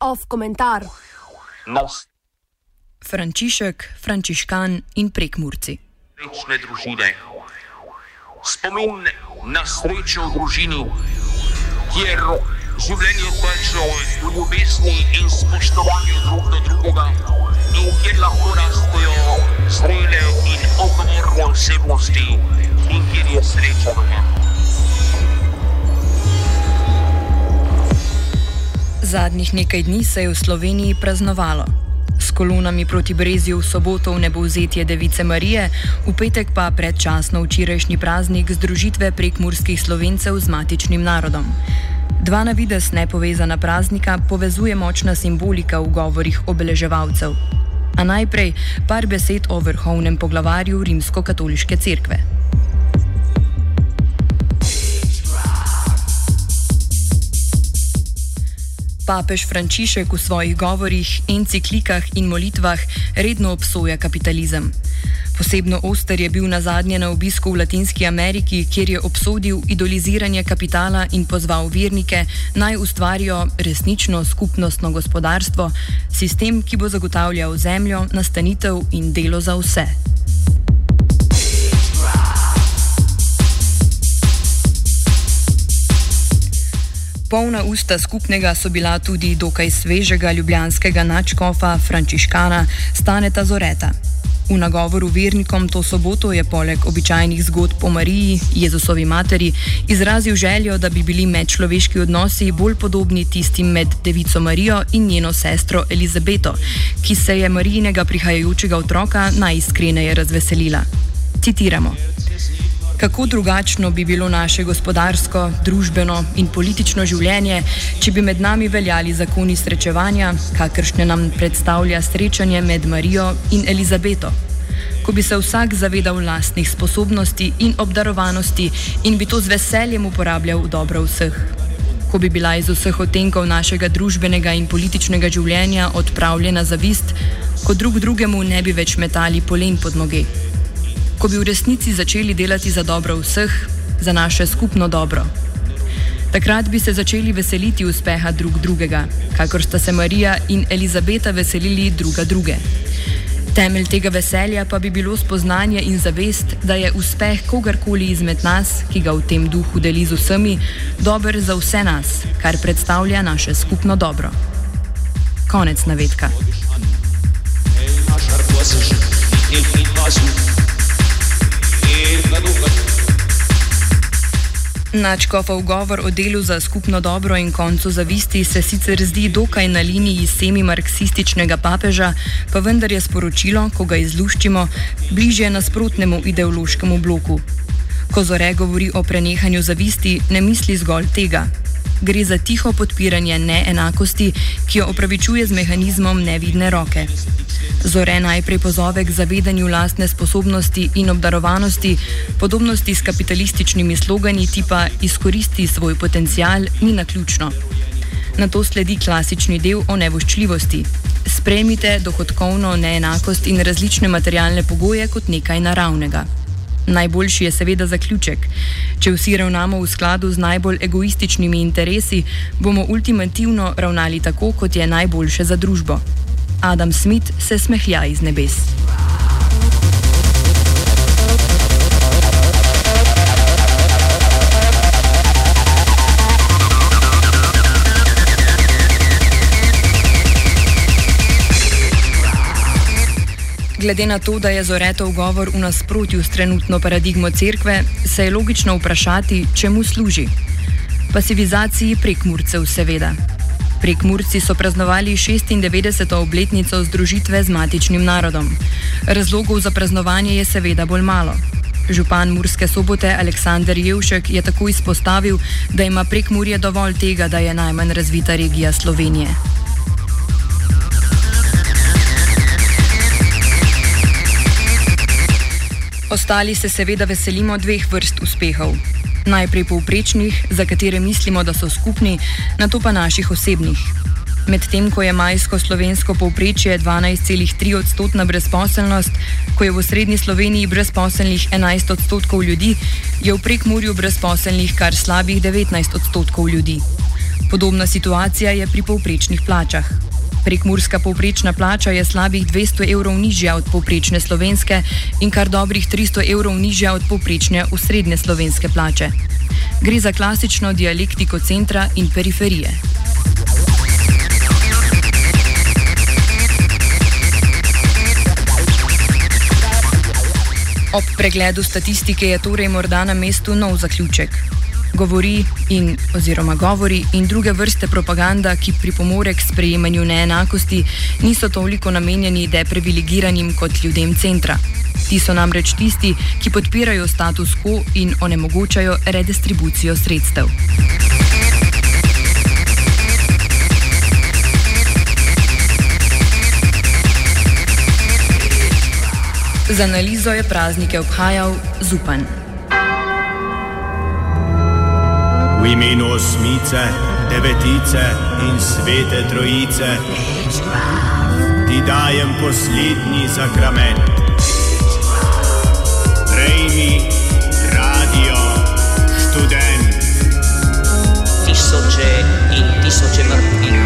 Off komentar. Nas Frančišek, Frančiškan in prekmurci. srečne družine. Spomin na srečo v družini, kjer življenje teče v ljubezni in spoštovanju drug do drugega, in kjer lahko rastejo zrele in odgovorne osebnosti, in kjer je sreča doma. Zadnjih nekaj dni se je v Sloveniji praznovalo. S kolonami proti Brezju v soboto v nebovzetje Device Marije, v petek pa predčasno včerajšnji praznik združitve prekmurskih slovencev z matičnim narodom. Dva na vides nepovezana praznika povezuje močna simbolika v govorih obeleževalcev. A najprej par besed o vrhovnem poglavarju Rimsko-katoliške cerkve. Papež Frančišek v svojih govorih, enciklikah in molitvah redno obsoja kapitalizem. Posebno oster je bil na zadnje na obisku v Latinski Ameriki, kjer je obsodil idoliziranje kapitala in pozval vernike naj ustvarijo resnično skupnostno gospodarstvo, sistem, ki bo zagotavljal zemljo, nastanitev in delo za vse. Polna usta skupnega so bila tudi dokaj svežega ljubljanskega načkofa Frančiškana Staneta Zoreta. V nagovoru vernikom to soboto je poleg običajnih zgodb o Mariji, Jezusovi materi, izrazil željo, da bi bili medčloveški odnosi bolj podobni tistim med Devico Marijo in njeno sestro Elizabeto, ki se je Marijinega prihajajočega otroka najiskreneje razveselila. Citiramo. Kako drugačno bi bilo naše gospodarsko, družbeno in politično življenje, če bi med nami veljali zakoni srečevanja, kakršne nam predstavlja srečanje med Marijo in Elizabeto. Ko bi se vsak zavedal lastnih sposobnosti in obdarovanosti in bi to z veseljem uporabljal v dobro vseh. Ko bi bila iz vseh otenkov našega družbenega in političnega življenja odpravljena zavist, ko drug drugemu ne bi več metali polen pod noge ko bi v resnici začeli delati za dobro vseh, za naše skupno dobro. Takrat bi se začeli veseliti uspeha drug drugega, kakor sta se Marija in Elizabeta veselili druga druge. Temelj tega veselja pa bi bilo spoznanje in zavest, da je uspeh kogarkoli izmed nas, ki ga v tem duhu deli z vsemi, dober za vse nas, kar predstavlja naše skupno dobro. Konec navedka. Načkofov govor o delu za skupno dobro in koncu zavisti se sicer zdi dokaj na liniji semi-marksističnega papeža, pa vendar je sporočilo, ko ga izluščimo, bližje nasprotnemu ideološkemu bloku. Ko Zore govori o prenehanju zavisti, ne misli zgolj tega. Gre za tiho podpiranje neenakosti, ki jo opravičuje z mehanizmom nevidne roke. Zore najprej pozove k zavedanju lastne sposobnosti in obdarovanosti, podobnosti s kapitalističnimi slogani tipa izkoristi svoj potencial ni na ključno. Na to sledi klasični del o nevoščljivosti. Spremite dohodkovno neenakost in različne materialne pogoje kot nekaj naravnega. Najboljši je seveda zaključek. Če vsi ravnamo v skladu z najbolj egoističnimi interesi, bomo ultimativno ravnali tako, kot je najboljše za družbo. Adam Smith se smehlja iz nebes. Glede na to, da je Zoretov govor v nasprotju s trenutno paradigmo cerkve, se je logično vprašati, čemu služi. Pasivizaciji prekmurcev, seveda. Prekmurci so praznovali 96. obletnico združitve z matičnim narodom. Razlogov za praznovanje je seveda bolj malo. Župan Murske sobote Aleksandr Jevšek je tako izpostavil, da ima prekmurje dovolj tega, da je najmanj razvita regija Slovenije. Ostali se seveda veselimo dveh vrst uspehov. Najprej povprečnih, za katere mislimo, da so skupni, na to pa naših osebnih. Medtem ko je majsko slovensko povprečje 12,3 odstotna brezposelnost, ko je v srednji Sloveniji brezposelnih 11 odstotkov ljudi, je v prekmurju brezposelnih kar slabih 19 odstotkov ljudi. Podobna situacija je pri povprečnih plačah. Prekmurska povprečna plača je slabih 200 evrov nižja od povprečne slovenske in kar dobrih 300 evrov nižja od povprečne usrednje slovenske plače. Gre za klasično dialektiko centra in periferije. Ob pregledu statistike je torej morda na mestu nov zaključek. Govori in oziroma govori in druge vrste propaganda, ki pripomore k sprejemanju neenakosti, niso toliko namenjeni deprivilegiranim kot ljudem centra. Ti so namreč tisti, ki podpirajo status quo in onemogočajo redistribucijo sredstev. Z analizo je praznike obhajal Zupan. V imenu osmice, devetice in svete trojice ti dajem poslednji zakrament. Prejmi radio študent. Tisoče in tisoče mrtvih